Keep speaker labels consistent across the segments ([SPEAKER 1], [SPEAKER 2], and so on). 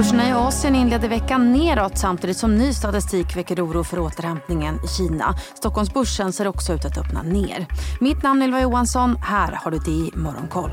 [SPEAKER 1] Börserna i Asien inledde veckan neråt samtidigt som ny statistik väcker oro för återhämtningen i Kina. Stockholmsbörsen ser också ut att öppna ner. Mitt namn är Ylva Johansson. Här har du det i Morgonkoll.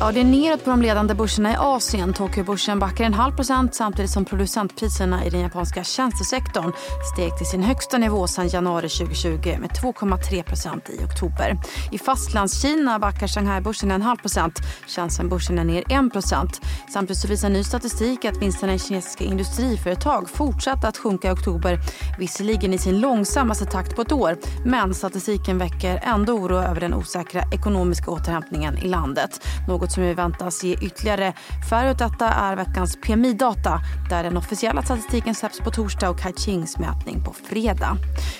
[SPEAKER 1] Ja, det är neråt på de ledande börserna i Asien. Tokyobörsen backar en halv procent samtidigt som producentpriserna i den japanska tjänstesektorn steg till sin högsta nivå sedan januari 2020 med 2,3 procent i oktober. I fastlandskina backar Shanghai-börsen en halv procent. Shenzhen-börsen är ner 1 procent. Samtidigt så visar ny statistik att vinsterna i kinesiska industriföretag fortsatte att sjunka i oktober, visserligen i sin långsammaste takt på ett år. Men statistiken väcker ändå oro över den osäkra ekonomiska återhämtningen i landet. Något något som väntas ge ytterligare färre åt detta är veckans PMI-data där den officiella statistiken släpps på torsdag och Kai-Chings mätning på fredag.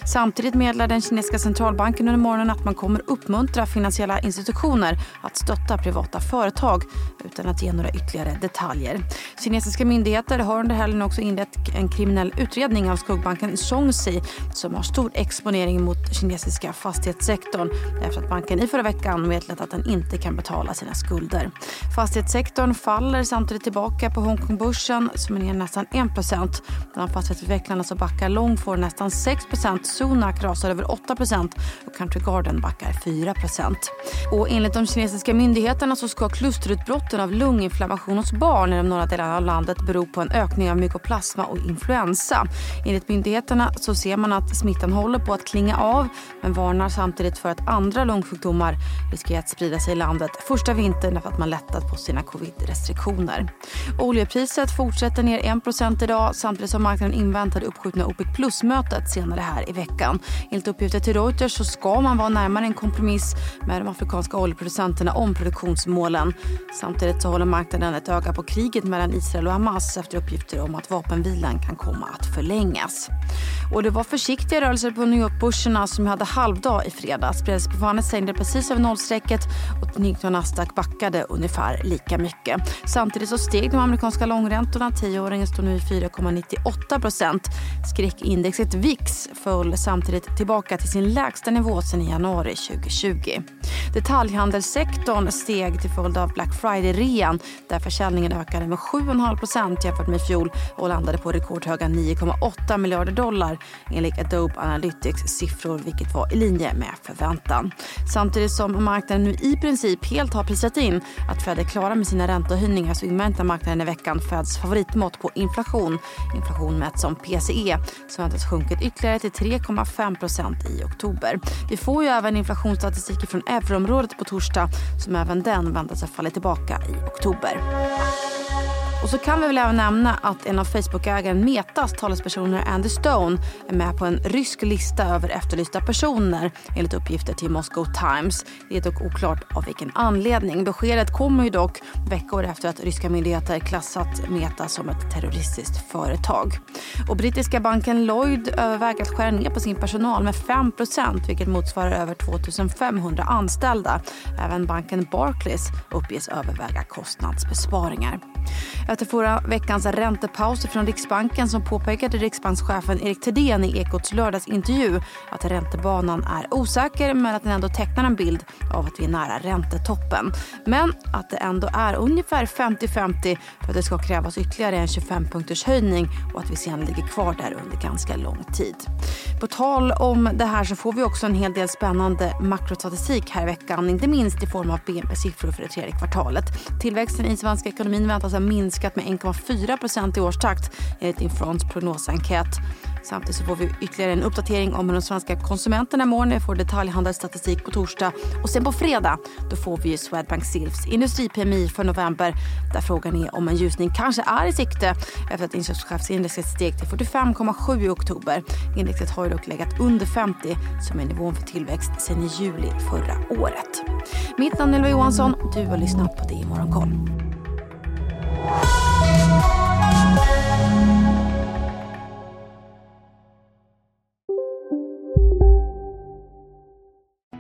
[SPEAKER 1] Samtidigt meddelar den kinesiska centralbanken under morgonen att man kommer uppmuntra finansiella institutioner att stötta privata företag utan att ge några ytterligare detaljer. Kinesiska myndigheter har under helgen också inlett en kriminell utredning av skuggbanken Zhongxi som har stor exponering mot kinesiska fastighetssektorn efter att banken i förra veckan meddelat att den inte kan betala sina skulder månader. Fastighetssektorn faller samtidigt tillbaka på Hongkongbörsen som är ner nästan 1% Bland fastighetsutvecklarna så backar Long får nästan 6% Sunak rasar över 8% och Country Garden backar 4 och Enligt de kinesiska myndigheterna så ska klusterutbrotten av lunginflammation hos barn i de norra delarna av landet bero på en ökning av mykoplasma och influensa. Enligt myndigheterna så ser man att smittan håller på att klinga av men varnar samtidigt för att andra lungsjukdomar riskerar att sprida sig i landet första vintern att man lättat på sina covid-restriktioner. Oljepriset fortsätter ner 1 idag samtidigt som marknaden inväntar det uppskjutna OPEC plus-mötet senare här i veckan. Enligt uppgifter till Reuters så ska man vara närmare en kompromiss med de afrikanska oljeproducenterna om produktionsmålen. Samtidigt så håller marknaden ett öga på kriget mellan Israel och Hamas efter uppgifter om att vapenvilan kan komma att förlängas. Och det var försiktiga rörelser på New York-börserna som hade halvdag i fredags. Spridningsförfarandet sänkte precis över nollstrecket och Nikkei Nasdaq backade ungefär lika mycket. Samtidigt så steg de amerikanska långräntorna. Tioåringen står nu i 4,98 procent. Skräckindexet VIX föll samtidigt tillbaka till sin lägsta nivå sedan i januari 2020. Detaljhandelssektorn steg till följd av Black Friday-rean där försäljningen ökade med 7,5 procent jämfört med i fjol och landade på rekordhöga 9,8 miljarder dollar enligt Adobe Analytics siffror vilket var i linje med förväntan. Samtidigt som marknaden nu i princip helt har prisat in att Fed är klara med sina räntehöjningar så inväntar marknaden i veckan Feds favoritmått på inflation. Inflation mätt som PCE som väntas sjunkit ytterligare till 3,5 i oktober. Vi får ju även inflationsstatistik från euroområdet på torsdag som även den väntas ha fallit tillbaka i oktober. Och så kan vi väl även nämna att en av Facebook-ägaren Metas talespersoner Andy Stone är med på en rysk lista över efterlysta personer enligt uppgifter till Moscow Times. Det är dock oklart av vilken anledning. Beskedet kommer ju dock veckor efter att ryska myndigheter klassat Meta som ett terroristiskt företag. Och brittiska banken Lloyd överväger att skära ner på sin personal med 5% vilket motsvarar över 2 500 anställda. Även banken Barclays uppges överväga kostnadsbesparingar. Efter förra veckans räntepaus från Riksbanken som påpekade riksbankschefen Erik Thedéen i Ekots lördagsintervju att räntebanan är osäker men att den ändå tecknar en bild av att vi är nära räntetoppen. Men att det ändå är ungefär 50-50 för att det ska krävas ytterligare en 25-punkters höjning och att vi sen ligger kvar där under ganska lång tid. På tal om det här så får vi också en hel del spännande makrostatistik här i veckan, inte minst i form av BNP-siffror för det tredje kvartalet. Tillväxten i svenska ekonomin väntas har minskat med 1,4% i årstakt enligt Infrons prognosenkät. Samtidigt så får vi ytterligare en uppdatering om hur de svenska konsumenterna mår när vi får detaljhandelsstatistik på torsdag. Och sen på fredag då får vi Swedbank Silfs industri-PMI för november där frågan är om en ljusning kanske är i sikte efter att inköpschefsindexet steg till 45,7 i oktober. Indexet har dock legat under 50 som är nivån för tillväxt sedan i juli förra året. Mitt namn är Ylva Johansson. Du har lyssnat på Det i Morgonkoll.